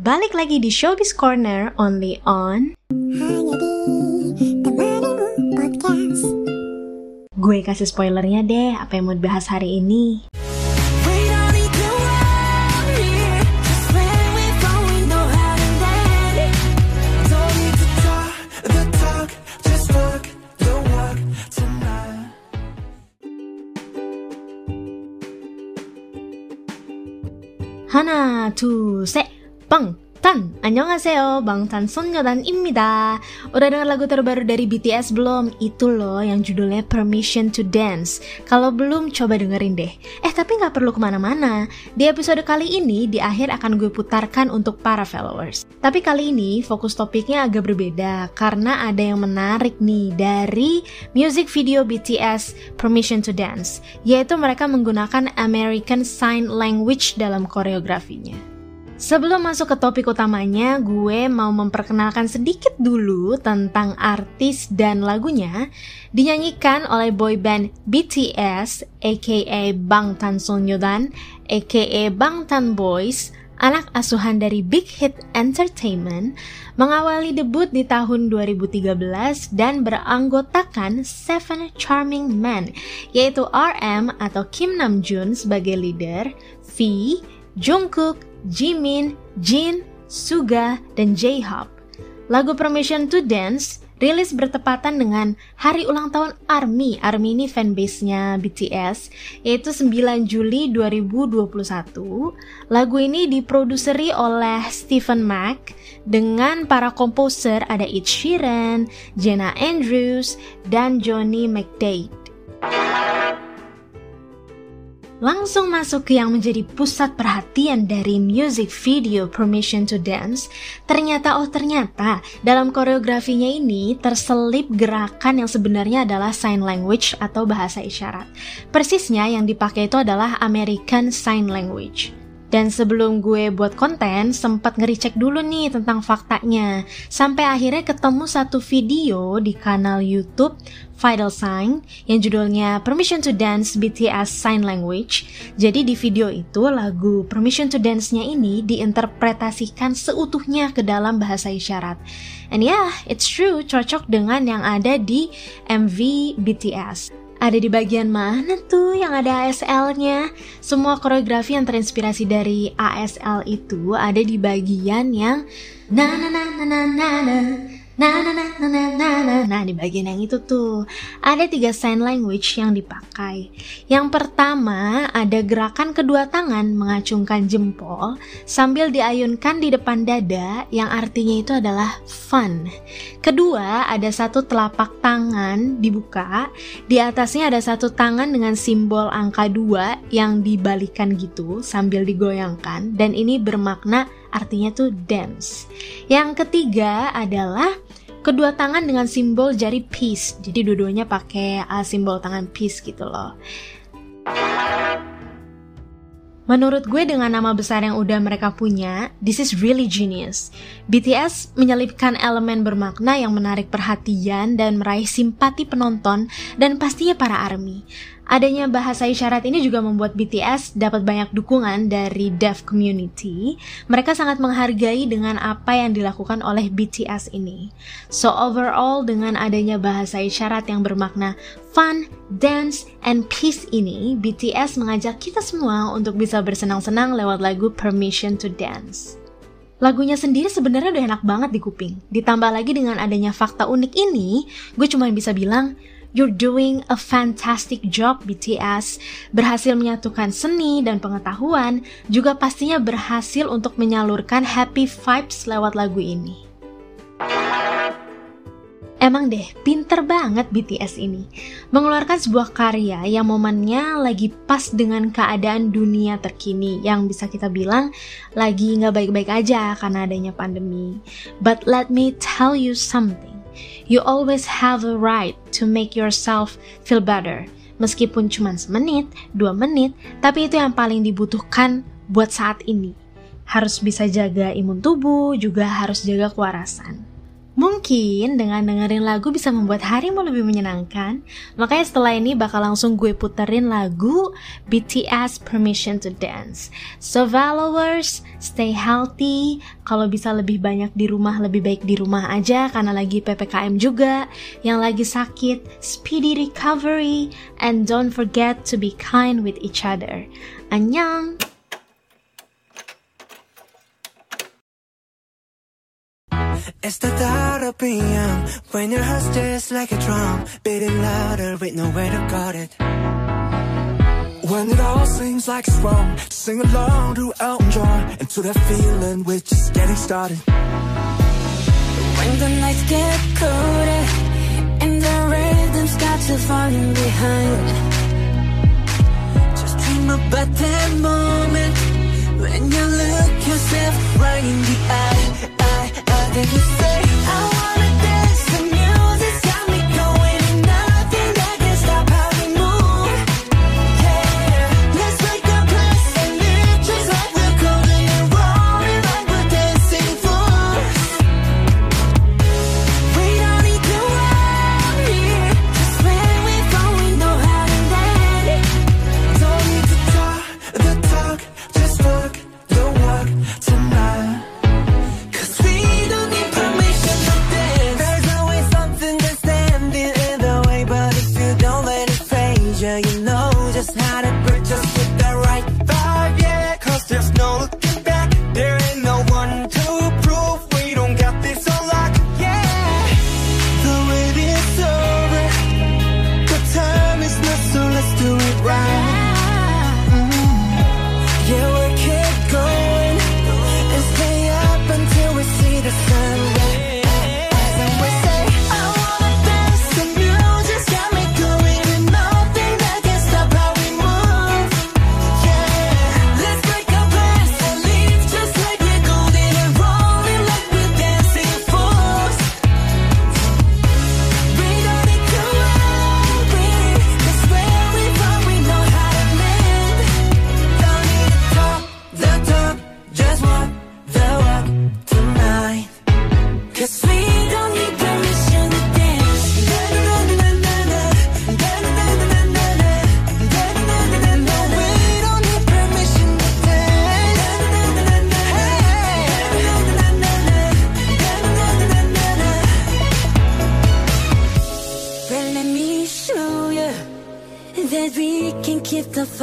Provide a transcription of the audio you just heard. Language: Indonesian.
Balik lagi di Showbiz Corner only on Hanya di Temanimu Podcast Gue kasih spoilernya deh apa yang mau dibahas hari ini. We don't need to worry. Just when we fall, we know how to land. Don't need to talk the talk, just walk the walk tonight. 하나, 둘, 셋, 빵! Tan, annyeonghaseyo, Bang Tan Sonyeondan입니다. Udah denger lagu terbaru dari BTS belum? Itu loh yang judulnya Permission to Dance. Kalau belum, coba dengerin deh. Eh, tapi nggak perlu kemana-mana. Di episode kali ini, di akhir akan gue putarkan untuk para followers. Tapi kali ini, fokus topiknya agak berbeda, karena ada yang menarik nih dari music video BTS Permission to Dance, yaitu mereka menggunakan American Sign Language dalam koreografinya. Sebelum masuk ke topik utamanya, gue mau memperkenalkan sedikit dulu tentang artis dan lagunya. Dinyanyikan oleh boyband BTS aka Bangtan Sonyeondan aka Bangtan Boys anak asuhan dari Big Hit Entertainment mengawali debut di tahun 2013 dan beranggotakan Seven Charming Men yaitu RM atau Kim Namjoon sebagai leader, V, Jungkook, Jimin, Jin, Suga, dan J-Hope. Lagu Permission to Dance rilis bertepatan dengan hari ulang tahun ARMY. ARMY ini fanbase-nya BTS, yaitu 9 Juli 2021. Lagu ini diproduseri oleh Stephen Mack dengan para komposer ada Ed Sheeran, Jenna Andrews, dan Johnny McDade. Langsung masuk ke yang menjadi pusat perhatian dari music video Permission to Dance, ternyata oh ternyata dalam koreografinya ini terselip gerakan yang sebenarnya adalah sign language atau bahasa isyarat. Persisnya yang dipakai itu adalah American Sign Language. Dan sebelum gue buat konten, sempat ngericek dulu nih tentang faktanya. Sampai akhirnya ketemu satu video di kanal YouTube Vital Sign yang judulnya Permission to Dance BTS Sign Language. Jadi di video itu lagu Permission to Dance-nya ini diinterpretasikan seutuhnya ke dalam bahasa isyarat. And yeah, it's true, cocok dengan yang ada di MV BTS. Ada di bagian mana tuh yang ada ASL-nya? Semua koreografi yang terinspirasi dari ASL itu ada di bagian yang na na na na na na na na na na na na na na Nah di bagian yang itu tuh ada tiga sign language yang dipakai. Yang pertama ada gerakan kedua tangan mengacungkan jempol sambil diayunkan di depan dada yang artinya itu adalah fun. Kedua ada satu telapak tangan dibuka, di atasnya ada satu tangan dengan simbol angka dua yang dibalikan gitu sambil digoyangkan dan ini bermakna artinya tuh dance. Yang ketiga adalah kedua tangan dengan simbol jari peace. Jadi dua-duanya pakai uh, simbol tangan peace gitu loh. Menurut gue dengan nama besar yang udah mereka punya, this is really genius. BTS menyelipkan elemen bermakna yang menarik perhatian dan meraih simpati penonton dan pastinya para ARMY. Adanya bahasa isyarat ini juga membuat BTS dapat banyak dukungan dari deaf community. Mereka sangat menghargai dengan apa yang dilakukan oleh BTS ini. So overall dengan adanya bahasa isyarat yang bermakna fun, dance, and peace ini, BTS mengajak kita semua untuk bisa bersenang-senang lewat lagu Permission to Dance. Lagunya sendiri sebenarnya udah enak banget di kuping. Ditambah lagi dengan adanya fakta unik ini, gue cuma bisa bilang, You're doing a fantastic job BTS. Berhasil menyatukan seni dan pengetahuan, juga pastinya berhasil untuk menyalurkan happy vibes lewat lagu ini. Emang deh, pinter banget BTS ini. Mengeluarkan sebuah karya yang momennya lagi pas dengan keadaan dunia terkini yang bisa kita bilang lagi nggak baik-baik aja karena adanya pandemi. But let me tell you something. You always have a right to make yourself feel better. Meskipun cuma semenit, dua menit, tapi itu yang paling dibutuhkan buat saat ini. Harus bisa jaga imun tubuh, juga harus jaga kewarasan. Mungkin dengan dengerin lagu bisa membuat harimu lebih menyenangkan. Makanya setelah ini bakal langsung gue puterin lagu BTS Permission to Dance. So followers, stay healthy. Kalau bisa lebih banyak di rumah, lebih baik di rumah aja karena lagi PPKM juga. Yang lagi sakit, speedy recovery. And don't forget to be kind with each other. Annyeong! It's the thought of PM when your heart's just like a drum, beating louder with nowhere to guard it. When it all seems like it's wrong, sing along to Elton John and to that feeling we're just getting started. When the nights get colder and the rhythm starts to falling behind. Just dream about that moment when you look yourself right in the eye. Then you say, phase you,